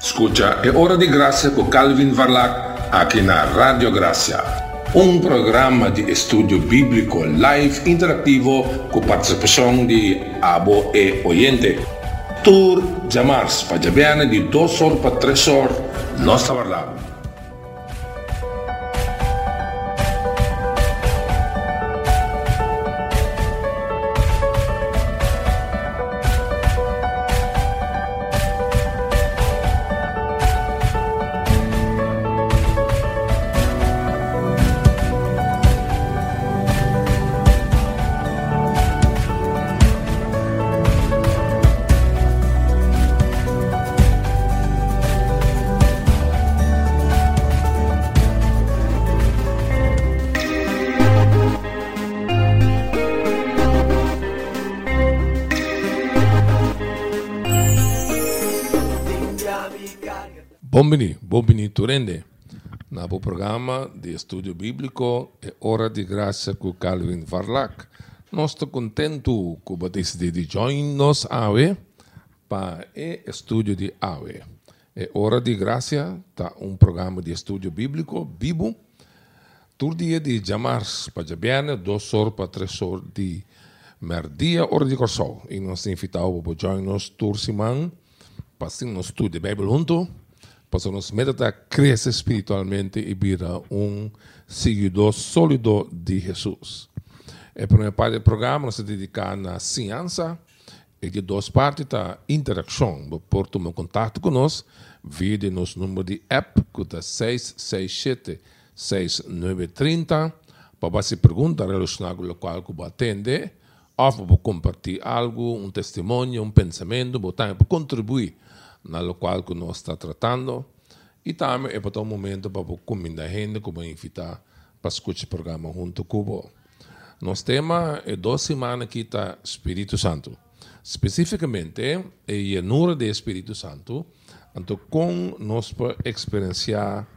Escucha É Hora de Graça com Calvin Varlac aqui na Rádio Graça. Um programa de estudo bíblico live interativo com participação de abo e oyente. Tour Jamars, pajabiana de 2 horas para 3 horas, nossa Varlac. Bombini, Bombini Turende. Na o programa de estudo bíblico é Hora de Graça com Calvin Varlac. Nós estamos contentos que você decide join nos AWE para o estudo de AWE. É Hora de Graça, tá um programa de estudo bíblico, Bibo. Todo dia de jamars para jabiana, duas horas para três horas de merdia, hora de corso. E nós invitamos para join nos tour semana, para nos estudo de Bíblia junto para nos meditar, crescer espiritualmente e virar um seguidor sólido de Jesus. A primeira parte do programa se dedica à ciência e de duas partes da interação. Por tomar contato conosco, vide nosso número de app, que é 667 6930, para você perguntar relacionado com o qual você atende, ou para compartilhar algo, um testemunho, um pensamento, para contribuir na qual que nós está tratando. E também é para um momento para convidar a gente, como invitar para escutar o programa junto com o Nosso tema é duas semanas que está Espírito Santo. Especificamente, a llanura do Espírito Santo, então com nós para experienciar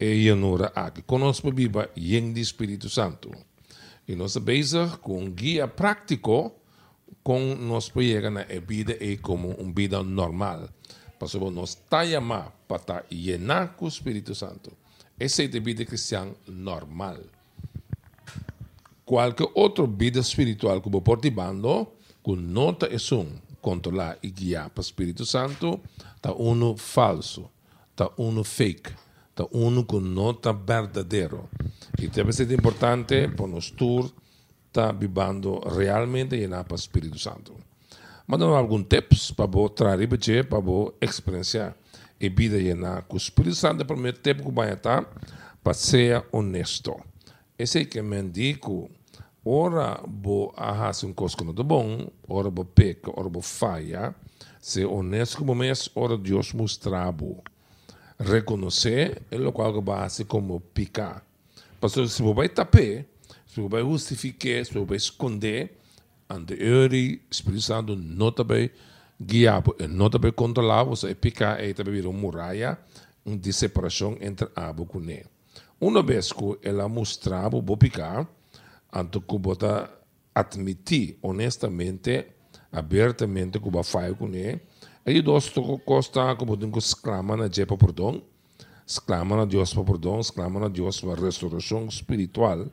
a llanura aqui, com nós para viver em Espírito Santo. E nós estamos com um guia prático com nós para chegar na vida é como uma vida normal. Pastor, nos está llamado para llenar con el Espíritu Santo. Esa es la vida cristiana normal. Cualquier otra vida espiritual que por bando, con nota es un controlar y guiar para el Espíritu Santo, está uno falso, está uno fake, está uno con nota verdadero. Y debe ser importante para nosotros estar viviendo realmente llenar para el Espíritu Santo. Mandando algum tips para você trazer para você experienciar e vida com o Espírito Santo para o tempo que vai estar para ser honesto. Esse é que me indico ora bo ahas um coisa não bom, ora bo peca, ora bo falha, ser honesto como mês, ora Deus mostrar bo. Reconhecer é o qual vai ser como picar. Pastor, se você vai tapar, se você vai justificar, se você vai esconder, ante Öri, Espírito Santo não também guiava, não também controlava, você picar e também uma muralha de separação entre abo e né. Uma vez que ela mostrava o picar, ante que bota admitir honestamente, abertamente que o faz com ele, aí dois costa que botam que exclama na jepa perdão, exclama na Deus para perdão, exclama na Deus para restauração espiritual,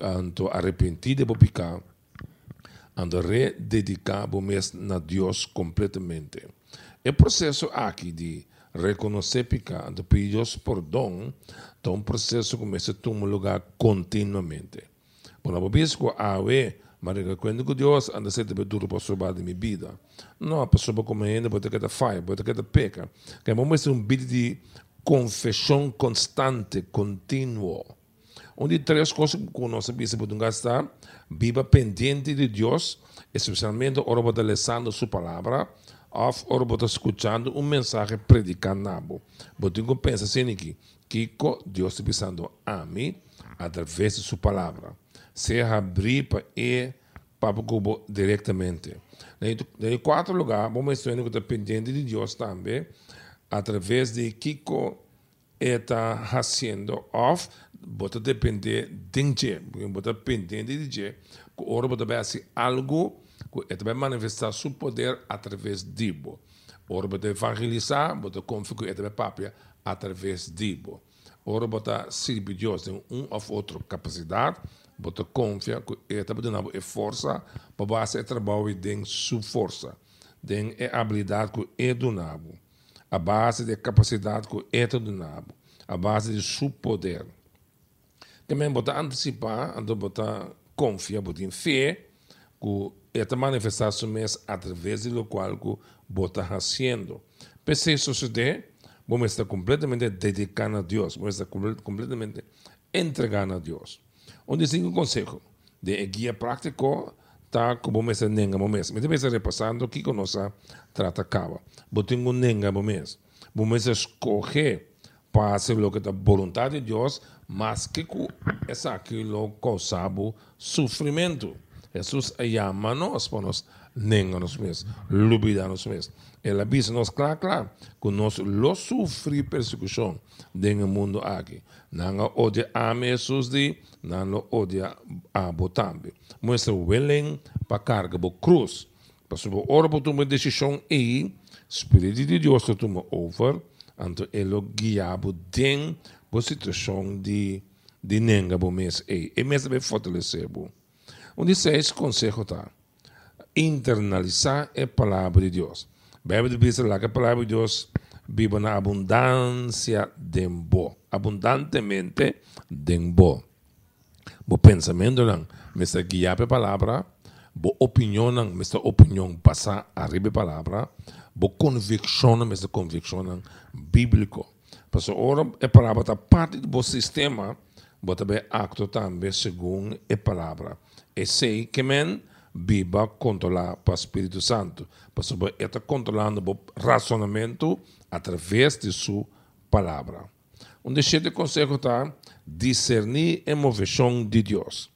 ante arrepentir de picar, ando rededicado mesmo a Deus completamente. O processo aqui de reconhecer pecado, pedir perdão, é um processo começa a tomar lugar continuamente. Eu penso a ver, mas quando que Deus anda sempre duro para salvar de minha vida. Não, para salvar como ainda, pode ter que falha, pode ter que peca. Que é um vídeo de confissão constante, contínuo onde três coisas que nós podemos gastar, viva pendente de Deus, especialmente a hora de lendo sua palavra, ou hora de escutando um mensagem predicado. Você pensa assim aqui, que Deus está pensando a mim através de sua palavra. Se abrir para para o diretamente. Em quarto lugar, vamos mencionar que está pendente de Deus também, através de Kiko está fazendo, ou bota depender de bota pendente de je, que ora bota vai assim algo que vai manifestar seu poder através de bo. Ora bota evangelizar, bota confio eta papia através de bo. Ora bota servir Deus tem um ou outra capacidade, bota confia que eta bota na força, para base trabalho tem sua força, a habilidade que é do nabo, a base de capacidade que é do nabo, a base de seu poder. Também bota antecipar, então bota confia, bota em fé, que esta manifestação mesmo através do qual que bota fazendo. Pese isso suceder, vamos estar completamente dedicado a Deus, vamos estar completamente entregando a Deus. Onde tem um conselho de guia prático, tá como estar nenga. Me deve estar repassando que que nós trata cava. Botem um nenga momento. Vamos escolher para fazer o que é a vontade de Deus, mas que é aquilo causava sofrimento. Jesus chama nós para nós nenga nos mesmos, lubida nos mesmos. Ela diz nos claro, claro, que nós lo sofri persecução no mundo aqui. Não odia a Jesus de, não odia a botambe. Mostra willing para carga bo cruz. Para sobre ora por uma decisão e Espírito de Deus to toma over, então ele guiabo den bo situação de de nenga bo mes e. E mes be fortalecer bo. Onde seis consejo tá internalizar a palavra de Deus. Bíblia diz lá que a palavra de Deus vive na abundância de bo, abundantemente de bo. Bo pensamento não, mas guiar a palavra, bo opinião não, mas opinião passar arriba a palavra, bo convicção não, mas convicção bíblico. Ora a palavra está parte do sistema, bo também acto também segundo a palavra. E sei que men viva controlar para o Espírito Santo. Saber, está controlando o razonamento através de sua palavra. Um de conselho está discernir a moveção de Deus.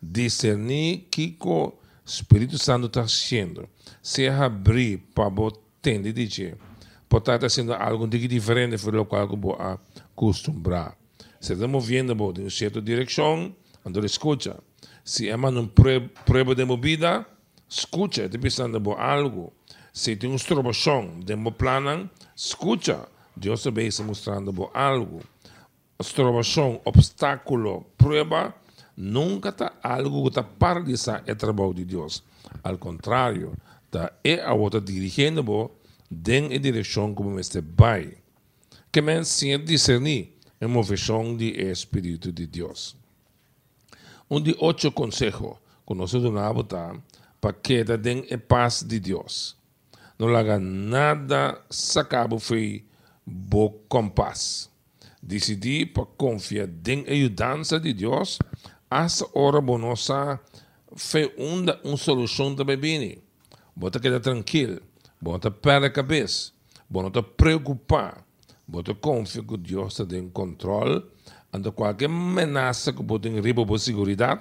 Discernir que o Espírito Santo está fazendo. Se abrir para entender dizer, pode estar fazendo algo de diferente do qual eu acostumbrar. Se está movendo em uma certa direção, então escuta se é uma prova de movida, escucha, te pensando por algo. Se tem um estrobação de um plano, escucha, Deus também está mostrando por algo. Estrobação, obstáculo, prova, nunca está algo que está paralisar o trabalho de Deus. Ao contrário, está é a outra dirigindo por em a direção como este vai. Que men sem discernir a moveção do Espírito de Deus. Um de oito consejos que nós donamos para que den a paz de Deus. Não haga nada sacabo foi bo com paz. Decidir para confiar em ajudança de Deus, essa hora bonosa foi uma, uma solução bebida. Bota quedar tranquilo, bota pé a cabeça, bota preocupar, bota confiar que Deus está em controle. Ando qualquer ameaça que pode riba por segurança,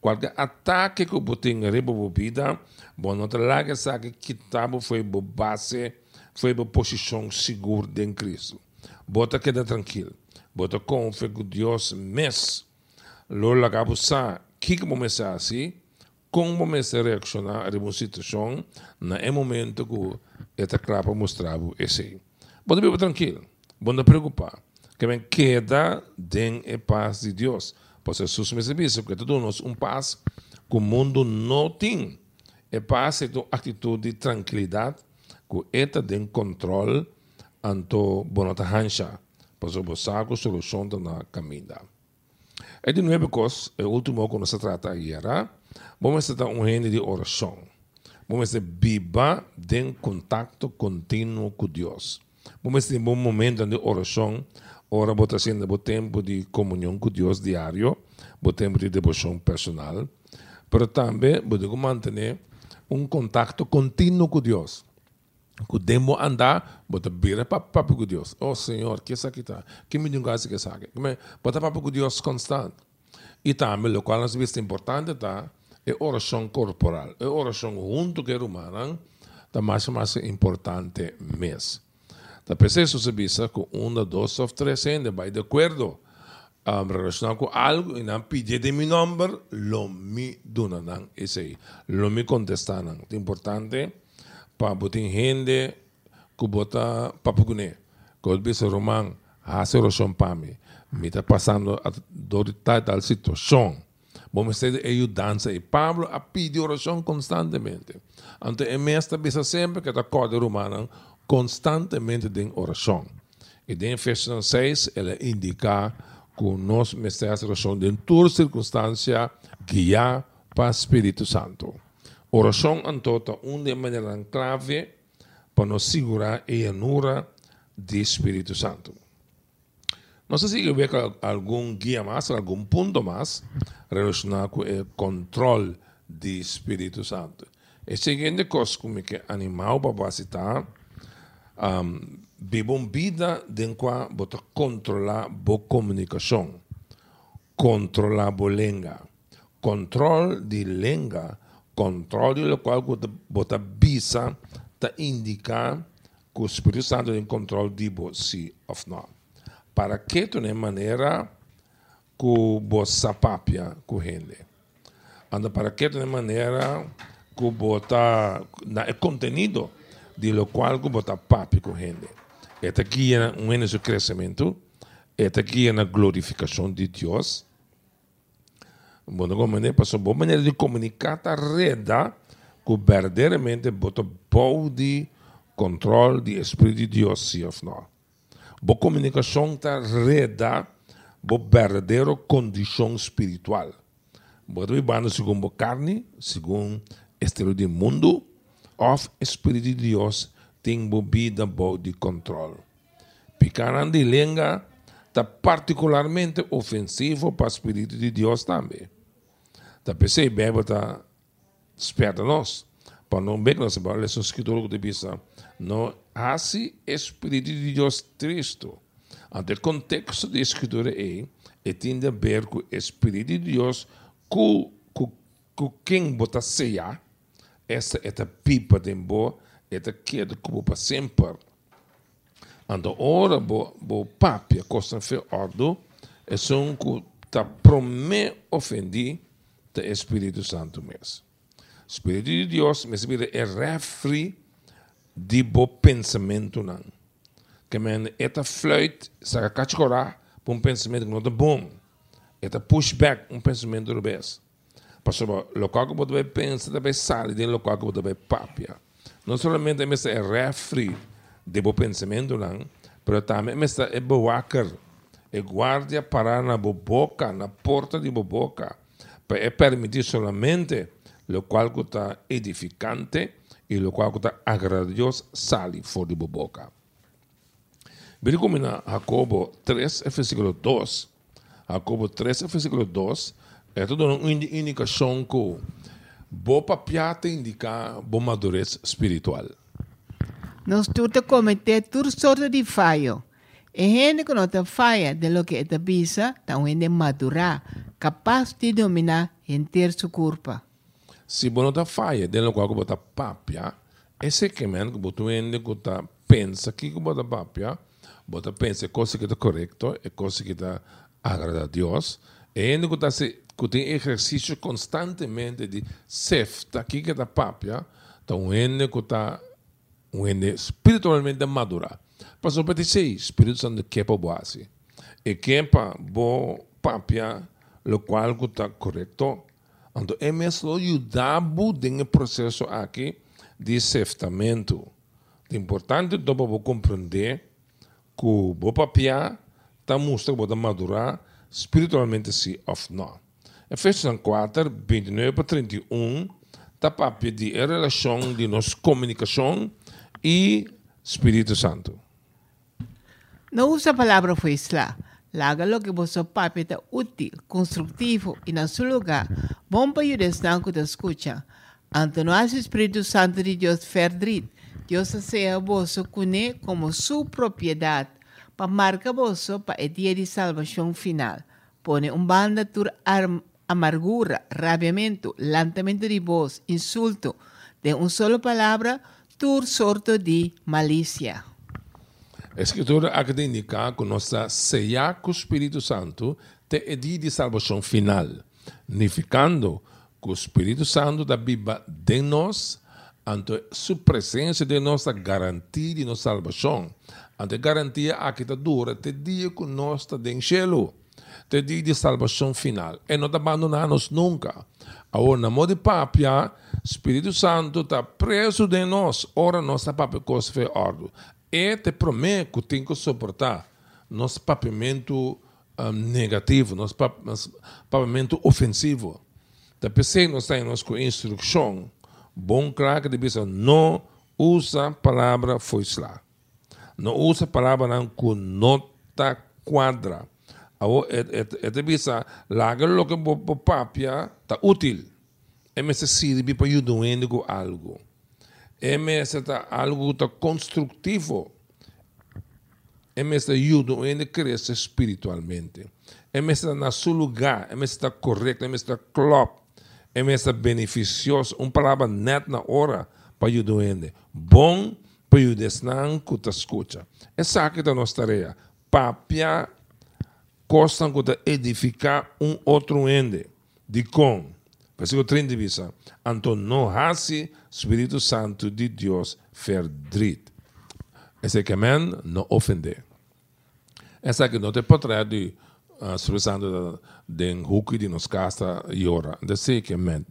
qualquer ataque que pode riba por vida, lá que sabe que tabo foi por base, foi por posição segura em Cristo. Bota queda tranquilo, bota confia que Deus mes, lola acaba sa, que que começar assim, como começar a reaccionar a uma situação, no momento que esta clapa mostrava esse. Bota bem tranquilo, bota preocupar que me queda den a paz de Deus. Pois Jesus me disse que todos um paz que o mundo não tem. A paz é uma atitude de tranquilidade que está em controle anto bonota hancha. Pois o saco solução na caminhada. E de novo, coisa, o último que nós trata era, vamos estar um reino de oração. Vamos estar viva em contato contínuo com Deus. Vamos ter um momento de oração Ora, bota sendo o tempo de comunhão com Deus diário, o tempo de devoção personal, mas também podemos manter um contato contínuo com Deus. Podemos andar, bota vira papo com Deus. Oh Senhor, que isso aqui está? Que me diga que isso aqui? Bota papo com Deus constante. E também, o qual nós vemos importante, tá? É oração corporal. É oração junto com o humano, tá mais mais importante mesmo. La presencia se visa con una, dos o tres gente, va de acuerdo um, relacionado con algo y no pide de mi nombre, lo mi donan ese, lo mi contestan. Es importante para botar gente que bota papugune. Quando bisa romang, hace oração para mim. Me está passando a dor tal situação. Vamos ter ajudança. E Pablo a pedir oração constantemente. Então, é mesmo bisa sempre que está corda romana constantemente em oração. E em Efésios 6, ela indica que nós precisamos oração em toda circunstância guiar para o Espírito Santo. Oração, então, é uma maneira clave para nos segurar a anura do Espírito Santo. Não sei se ver algum guia mais, algum ponto mais relacionado com o controle do Espírito Santo. É a seguinte coisa como que animal para citar, um, vida den qua bota controlar bo comunicação, controlar bo língua, controle de língua, controle do qual bota bisa ta indicar que o Espírito Santo tem controle de si ou não. Para tu nem maneira que bo sapapia com gente. Anda para tu nem maneira que bota na contenido de lo qual que bota papi gente. Esta aqui é um eno crescimento, esta aqui é a glorificação de Deus. Bueno, como maneira, passou boa maneira de comunicar a reda que verdadeiramente bota pode controle do Espírito de Deus, sim ou Boa comunicação está reda boa verdadeira condição espiritual. Boa vivendo segundo a carne, segundo estilo do mundo, of Espírito de Deus tem vida boa de controle. Picaran de língua está particularmente ofensivo para o Espírito de Deus também. Tá percebe, está esperta nós. Para não ver que nós vamos ler escritura de bisa, não assim Espírito de Deus Cristo. Ante o contexto da escritura é, e tem a ver com o Espírito de Deus, com, com, com quem bota ceia, essa é a pipa de boa, é a queda como para sempre. Ando ora bo bo papia costa fe ordo e son que ta prome ofendi te Espírito Santo mesmo. Espírito de Deus vira é refri de bo pensamento não. Que men eta fluit sa cachorra para um pensamento que não é bom. Eta pushback um pensamento do bes. Pastor, local que você pensa também sai de local que você papia. Não somente é refri de bo pensamento não, mas também é bo wakker. É guardia parar na boca, na porta de boca é permitir solamente lo qual está edificante e lo qual está agradioso sali fora de boca. Na Jacobo 3, versículo 2. Jacobo 3, versículo 2, é toda uma indicação que boa papiata indica boa madurez espiritual. Nós tudo cometer tudo sorte de falho. E gente que não te falha de lo que te pisa, de madurar, capaz de dominar e ter sua culpa. Se você não falha de lo qual você papia, esse que men que você ende que você pensa que você papia, você pensa coisa que está é coisa que está agrada a Deus, e ende que você que tem exercício constantemente de sefta, que que está papia, então ende que está espiritualmente madura. Pastor pati sei, Espírito Santo kepa boasi. E kepa bo papia, lo qual está correto. Então, é mesmo ajudar no processo aqui de seftamento. É importante para você compreender que o papia está mostrando que madurar espiritualmente sim ou não. Efésios 4, 29 a 31, está papia de relação de nossa comunicação e Espírito Santo. Não usa a palavra foi lá. Laga lo que você papi está útil, construtivo e na seu lugar. Bom para ajudar que te escucha. Ante nós, Espírito Santo de Deus verdade. Deus seja você cune como sua propriedade. Para marcar você para o dia de salvação final. Pone um banda tur amargura, rabiamento, lantamento de voz, insulto. De uma só palavra, tur sorto de malícia. Escritura indicar que nossa ceia com o Espírito Santo tem o dia de salvação final, significando que o Espírito Santo da Bíblia de nós Ante sua presença de nossa garantia de nossa salvação. Ante garantia a que dura até dia nós está em cielo. Até dia de salvação final. E não abandonamos nunca. Agora, na modo de papia, Espírito Santo está preso de nós. Ora, nossa papia coisa foi. E te prometo que tem que suportar nosso papamento um, negativo, nosso, pap nosso papamento ofensivo. Da pensei nós temos com instrução, bom claro que não usa palavra foi lá. Não usa palavra não com nota quadra. É deve ser laga lo que papia tá útil. É serve para ajudar com algo. Tá algo tá construtivo mesmo ajuda ele crescer espiritualmente. Mesmo na seu lugar, mesmo correto, é mesmo clop, é mesmo beneficioso. Uma palavra net na hora para ajudar ele. Bom para ajudar que te escuta. Essa é a nossa tarefa. Papia costa que edificar um outro ende. De com. Versículo 30 diz, Então hace Espírito Santo de Deus verdrit. Esse que men não ofender. Essa que não te potrà di uh, expressando den huki di nos casta iora. De sei que men.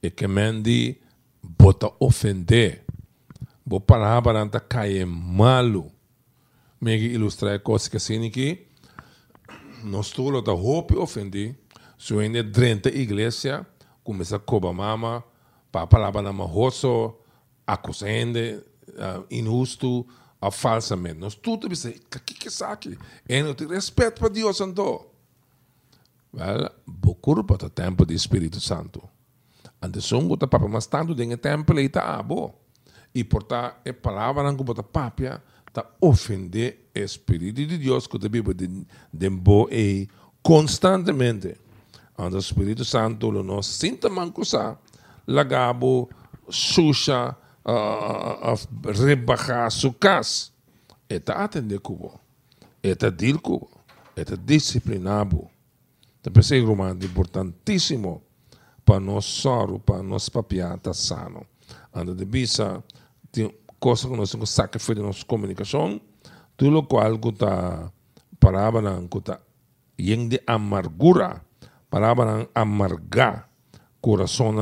E que men di bota ofender. Bo palavra anta caia malu. Megi ilustrar coisas que assim que nós todos da hope ofendi. Se ainda drenta igreja, começa a cobrar mama, para palavra na mahoso, acusando, uh, injusto, a falsamente. Nós tudo disse, que que saque? E não tem respeito para Deus então. Well, bocurpa o tempo do Espírito Santo. Ante songo ta papa mas tanto den templo e ta abo. E porta e palavra não bota papia ta ofender o Espírito de Deus que a Bíblia de, de bo e constantemente. Ante o Espírito Santo nos sinta manco sa lagabo suja a, a rebajar su casa. Eta atender cubo. Eta dir cubo. Eta disciplinabo. Então, pensei, Romano, importantíssimo para nós soro, para nós papiar, tá sano. Anda de bisa, tem coisa que nós temos que sacrificar de nossa comunicação, tudo o qual que está palavra que está de amargura, palavra amargar, coração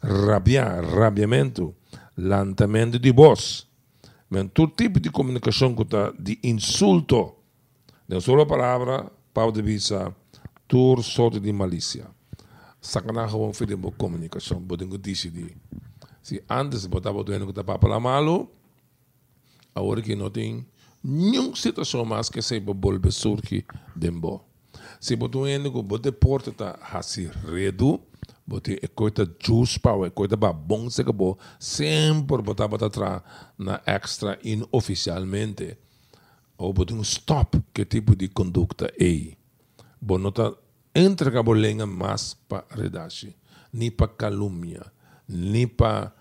rabiar, rabiamento, lantamento de voz. Mas todo tipo de comunicação que está de insulto, de só palavra, pau de visa, tur sorte de malícia. Sakana gewoon vir de comunicação, podem decidir. Se antes botava doendo que estava para malo, agora que não tem nenhuma situação mais que se volver surgir dembo. Se botou que bote porta está assim e coita juice power, e coita ba bom se bo sempre botava atrás na extra inoficialmente. Ou bote um stop que tipo de conduta é. Bo nota entrega bolenga mais para redache, nem para calúnia, nem para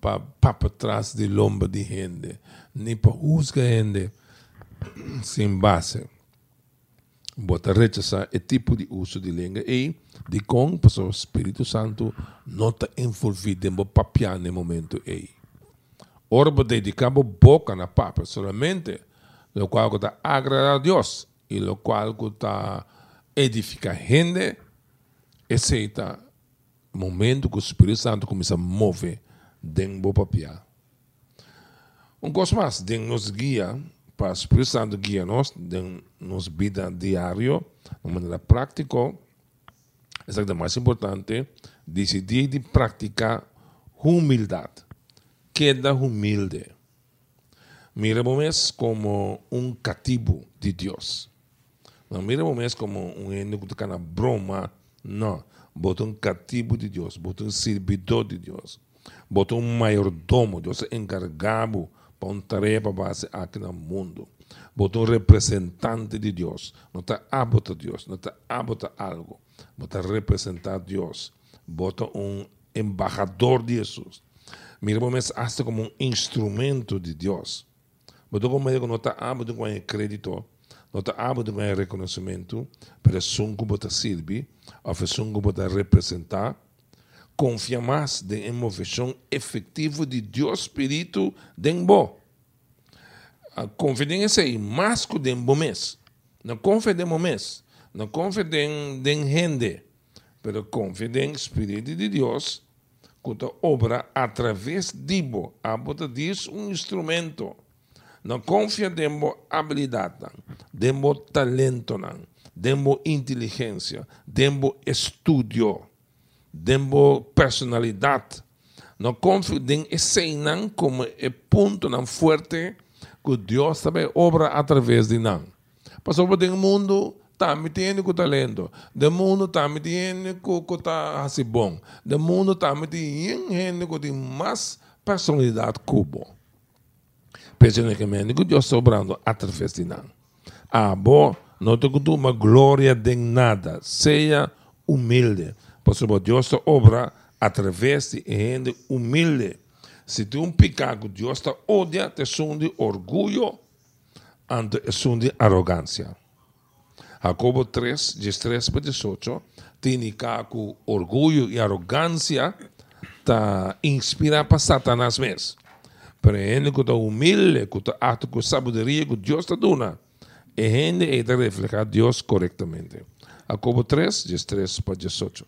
para para trás de lomba de gente, nem para juzgar gente sem base. Bota rechazar e tipo de uso de língua e de com o Espírito Santo não está envolvido em papiar no momento aí. Ora, dedicamos boca na papa, somente lo qual está agradar a Deus e lo qual está edificar gente, esse é o momento que o Espírito Santo começa a mover dentro do. Um coisa mais, Deus nos guia, para o Espírito Santo guia nós, em nossa vida diária, de maneira prática, essa é a mais importante, decidir de praticar humildade. Queda humilde. Miramos como um cativo de Deus. Não miramos como um ente que está broma. Não. Bota um cativo de Deus. Bota um servidor de Deus. Bota um mayordomo. Deus é encarregado tarefa base aqui no mundo. Bota um representante de Deus. Não está abota Deus. Não está abota algo bota representar a Deus, bota um embajador de Jesus. Miramos hasta como um instrumento de Deus. Bota como que não está abo com crédito, não está abo com reconhecimento, para sungo bota sirvi, ou sungo bota representar, confia mais na movimento efetivo de Deus Espírito dentro a confidência é mais que dentro mês. Não confia dentro mês. Não confia dentro gente. Pero confia dentro Espírito de Deus que obra através de bo. A bota diz um instrumento. Não confia dentro habilidade, dentro talento, dentro inteligência, dentro estudo, dentro personalidade. Não confia dentro cena como é ponto não forte que Deus também obra através de nós. Passou por o mundo está metendo com talento. O mundo está metendo com que está assim bom. O mundo está metendo gente que tem mais personalidade que bom. Personalmente, que Deus está obrando através de nós. Ah, bom, não que uma glória de nada. Seja humilde. Porque Deus obra através de gente humilde. Se tem um pecado, Deus está odia, te de orgulho, ante de arrogância. Jacobo 3, 13 para 18, tem que orgulho e arrogância tá inspira para Satanás mesmo. Pero ele que está humilde, que está ato com sabedoria que Deus está dando, e gente é de reflejar Deus corretamente. Jacobo 3, 13 para 18.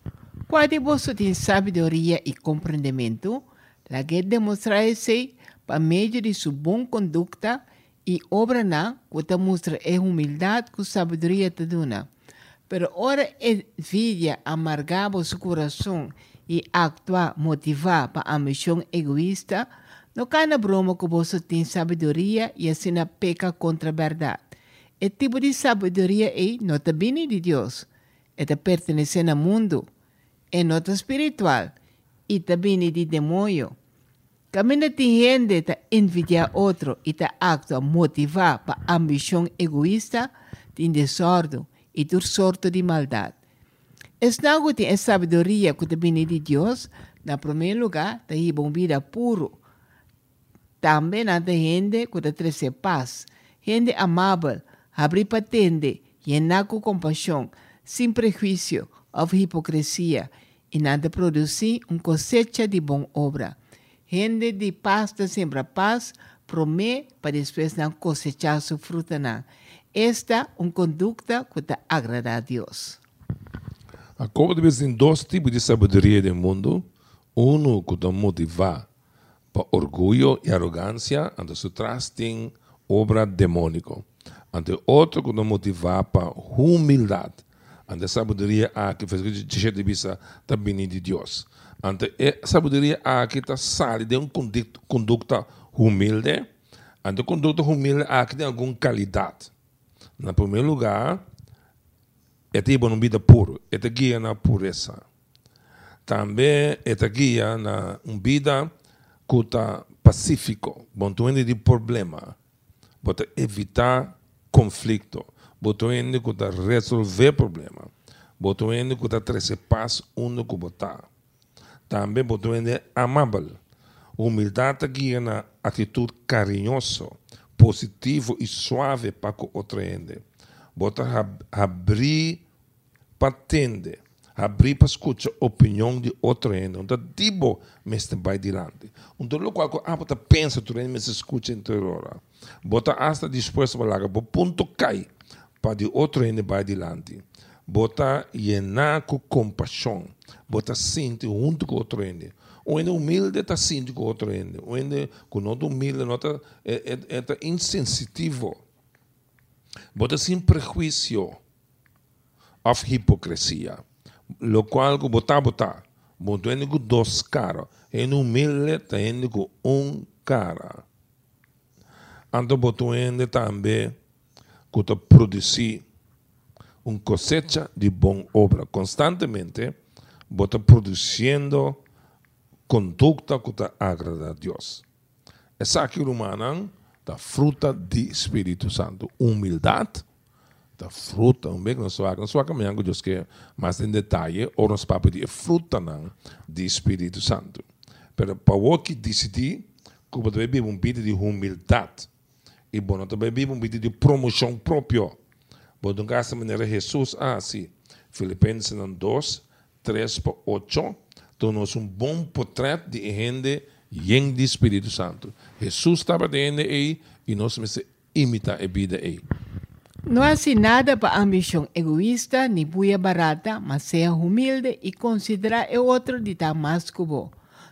Quando você tem sabedoria e compreendimento, la que demostrar-se por meio de sua boa conduta e obra na que mostra é humildade com sabedoria te dona. Pero ora envidia amargava seu coração e actua motivar para a missão egoísta, não cai broma que você tem sabedoria e assim peca contra a verdade. E tipo de sabedoria é nota bem de Deus, é pertencer ao mundo, é nota espiritual e também de demônio. Camina tem gente que envidia outro e te actua motivar para ambição egoísta, tem desordem e por sorte de maldade. Es algo tem a sabedoria que te vem de Deus, na primeiro lugar, te uma vida puro. Também há gente que traz paz, gente amável, abrir patente, llenar com compaixão, sem prejuízo ou hipocrisia, e nada produzir uma cosecha de boa obra. Gente de paz sempre paz, promete para depois não cosechar sua fruta. Não. Esta é uma conduta que agrada a Deus. A como tem dois tipos de sabedoria do mundo. Um que te motiva para orgulho e arrogância, ante se tem obra demônica. Ante outro que te motiva para humildade. Ante sabedoria a que que de vista também de Deus. Ante a sabedoria aqui está sale de uma conduta humilde. Ante conduta humilde aqui tem alguma qualidade. Na primeiro lugar, é tipo uma vida pura, é guia na pureza. Também é guia na uma vida que está pacífico, bom de problema, bota evitar conflito, bota que está resolver problema, está trazer paz onde que botar também podemos amável. Humildade guia na atitude carinhosa, positivo e suave para o outro ende. Bota abrir para atender, abrir para escutar a opinião de outro ende. Então, tipo, mestre vai adiante. Então, lo qual a bota pensa, tu ende, mas escuta interior. Bota hasta disposto para lá, ponto cai para de outro ende vai adiante. Bota llenar com compaixão bota sinto junto com outro ende. O ende humilde está sinto com outro ende. O ende com não humilde não é, é, é insensitivo. Bota sem prejuízo of hipocrisia. Lo qual bota bota. Bota ende com dois caras. Ende humilde está ende com um cara. Ando bota ende também que produzir uma cosecha de boa obra constantemente bota produzindo conduta que agrada a Deus. Essa aqui humana da fruta do Espírito Santo. Humildade, da fruta, um bem que não sou caminhando Deus que mais em detalhe, ou nos papos de fruta não, do Espírito Santo. Pero para o que decidir, que você vive um vida de humildade. E bom, também vive um vida de promoção própria. Bom, então, dessa maneira, Jesus, ah, sim, Filipenses 2, 3 por 8, tornou-se um bom portrait de gente em de Espírito Santo. Jesus estava dentro aí e nós que imitar a vida aí. Não assim nada para ambição egoísta nem buia barata, mas seja humilde e considerar o outro de estar mais bom.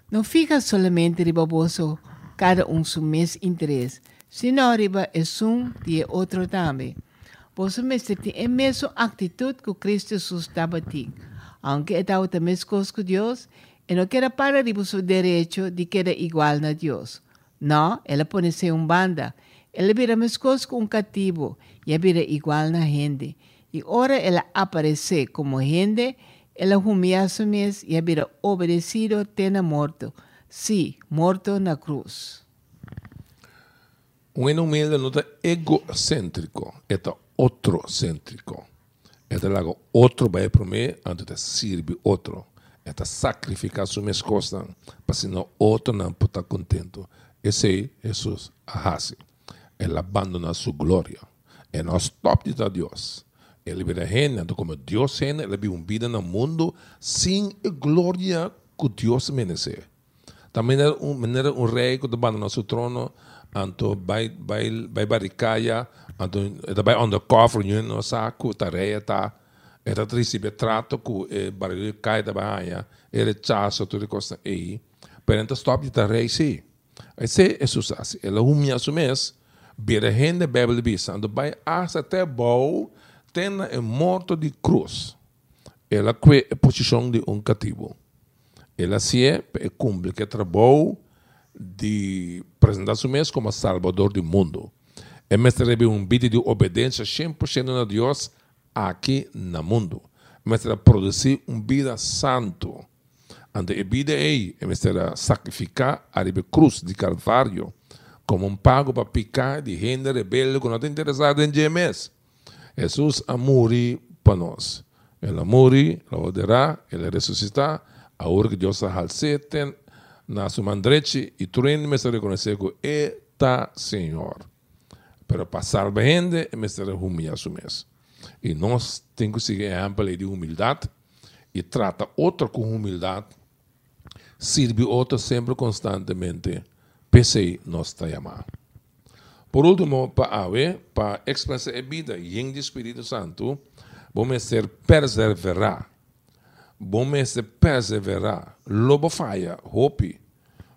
Não fica somente ribaboso cada um seu mesmo interesse, senão riba é um de outro também. Você mesmo tem a mesma atitude que Cristo Jesus estava tendo. Aunque é a mesma coisa que Deus, e não quer para riba seu direito de querer igual a Deus. Não, ela pode ser um banda. Ela vira mais coisa que um cativo e vira igual na gente. E ora ela aparece como gente, ela humilha a mesmo e vira obedecido tena morto. Sim, morto na cruz. Um humilde não é egocêntrico, é outrocêntrico. É lago outro vai para mim, antes de servir outro. É sacrificar suas coisas, para senão outro não estar contento. Esse é Jesus arrasa. Ele abandona sua glória. Ele não stop de Deus. Ele vira gente, como Deus é, ele vive uma vida no mundo sem a glória que Deus merece. Também é um, maneira um rei que abandona seu trono, anto vai vai vai baricaya, anto ele vai undercover, no saco, tá rei tá. Ele recebe trato que e barulho cai da baia, ele chasso tudo coisa aí. Pero stop de rei sim. Esse é sucesso. Ele humilha su mês, vira gente bebel bisa, ando vai até bom, tem é morto de cruz. Ela que é posição de um cativo. Ela se é e cumpre que trabalho de mês como salvador do mundo. É recebe um vídeo de obediência 100% a Deus aqui no mundo. Mas produzir uma vida santo Ante a vida é, é sacrificar a cruz de Calvário como um pago para picar de gente rebelde que não está interessado em GMS. Jesus amori para nós. Ele amori, ele oderá, ele ressuscitar, a hora que Deus tem na sua mandreche e treino me reconhecer que está Senhor. Para passar bem, me humilhar a mês. E nós temos que seguir a de humildade e trata outro com humildade sirve outro sempre constantemente. Pensei nós chamar. Por último, para a para expressar a vida em Espírito Santo, vamos ser perseverar. Vamos ser perseverar. Lobo falha, hope,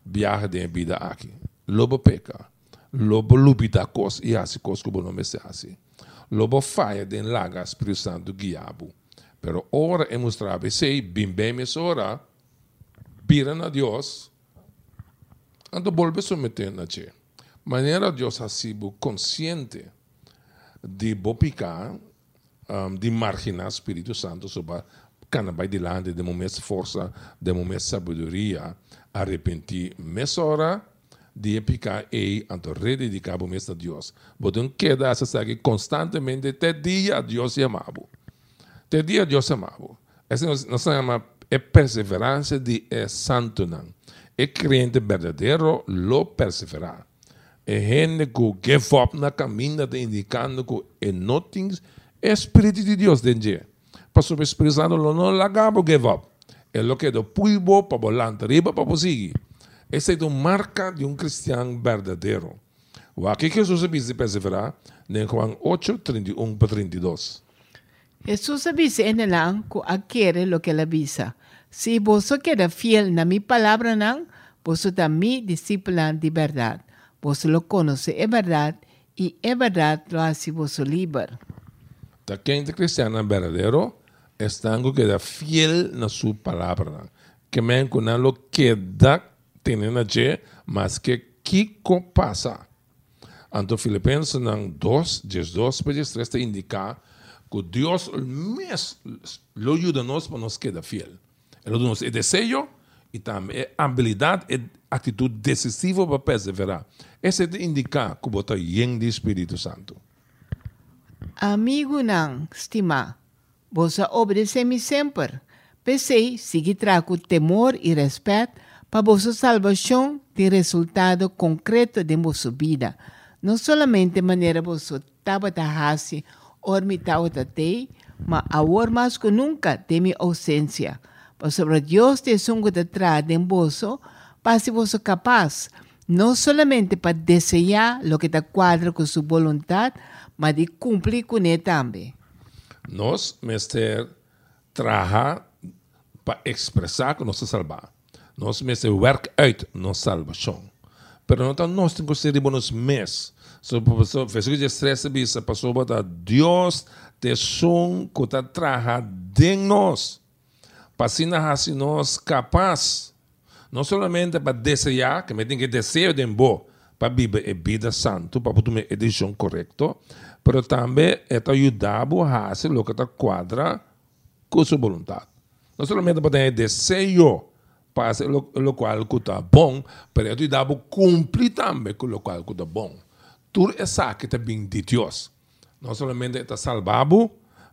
viaja de vida aqui. Lobo peca. Lobo lubita cos e assim cos que não se assim. Lobo falha de laga Espírito Santo guiabo. Pero ora é mostrar, sei, bem bem, mas ora, piran a Dios, ando volve someter a che. Maneira ha sido consciente de bopicar, um, de marginar Espírito Santo sobre cana vai dilante de momento força, de momento sabedoria, arrepentir, mas hora de picar e anto rededicar o mês a Deus. Podem quedar essa segue constantemente até dia Deus chamado. Até dia Deus chamado. Esse não se chama é perseverança de é santo não. É crente verdadeiro lo perseverar. É gente que give up na caminhada indicando que é nothing é Espírito de Deus dentro. Pastor Espírito Santo não lagabo give up. É o que do puibo para volante, riba para prosseguir. Essa é uma marca de um cristão verdadeiro. O que Jesus disse perseverar? Em Juan 8, 31 para 32. Jesus avisa en el que adquiere lo que él avisa. Si vos queda fiel a mi palabra, nan, vos mi discípula de verdad. Vos lo conoce, es verdad, y es verdad lo hace vos libre. La gente cristiana está queda fiel a su palabra. Que me lo que da tienen allí, más que Kiko pasa. Anto Filipenses 2, 12, 3 te indica que Deus mesmo lo ajuda nós para nos quedar fiel. Ele nos o desejo e também a habilidade e atitude decisiva para perseverar. Esse é indicar que você tem de Espírito Santo. Amigo não, estima, você obedece-me sempre. Pensei, seguir com temor e respeito para vossa salvação ter resultado concreto de vossa vida. Não somente de maneira você estava ormitau tatei, ma awor mais que nunca de minha ausência. sobre Dios te sungo detrás de bolso, para si vos capaz, no solamente para desear lo que te cuadra con su voluntad, mas de cumplir con él también. Nós, mister, traja para expressar que nós salvar. Nós, mister, werk uit nossa salvação. Pero não nós temos que ser bons mes. So, fez que estresse bisa, passou para Deus te son que te traja de nós. Para assim nós capaz, não somente para desejar, que me tem que desejar de bom, para viver a vida santa, para tomar a decisão correta, mas também é ajudar a fazer o que te quadra com sua vontade. Não somente para ter desejo, para fazer o qual está bom, mas ajudar a cumprir também com o qual está bom. Tudo é que está bem de Deus. Não somente está salvado,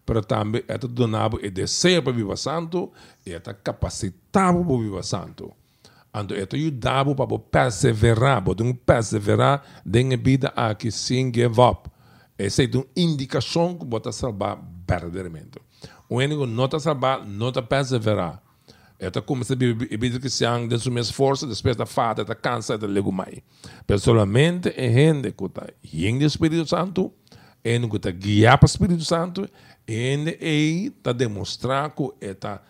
mas também está donado o desejo para viver santo e está capacitado para viver santo. Então, é ajudado para perseverar, para perseverar na vida aqui sem give up. É uma indicação que você salvar verdadeiramente. O único não está salvar, não está perseverar. Esta começa a se han de suas forças, depois da fada, da cansa, da legumai. Mas solamente é gente que está em Espírito Santo, é que está guiado para o Espírito Santo, e está demonstrar que está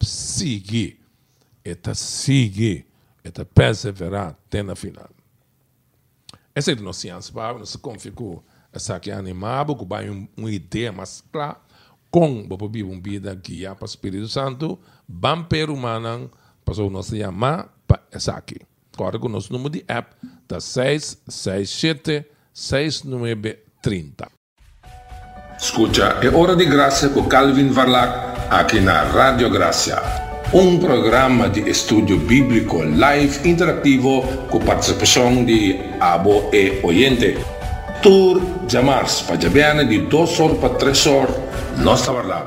seguir, está seguir, está perseverar até na final. Essa é a nossa ciência, nós confiamos que é animado, que vai uma ideia mais clara, com o uma vida guiada para o Espírito Santo, Bamper Humanang, passou nossa chamada para essa aqui. Agora com o nosso número de app, da 667 6930. Escucha, é hora de graça com Calvin Varlac, aqui na Rádio Graça. Um programa de estudo bíblico live interativo com participação de abo e oyente. Tour Jamars, para de 2 horas para 3 horas, nós estamos lá.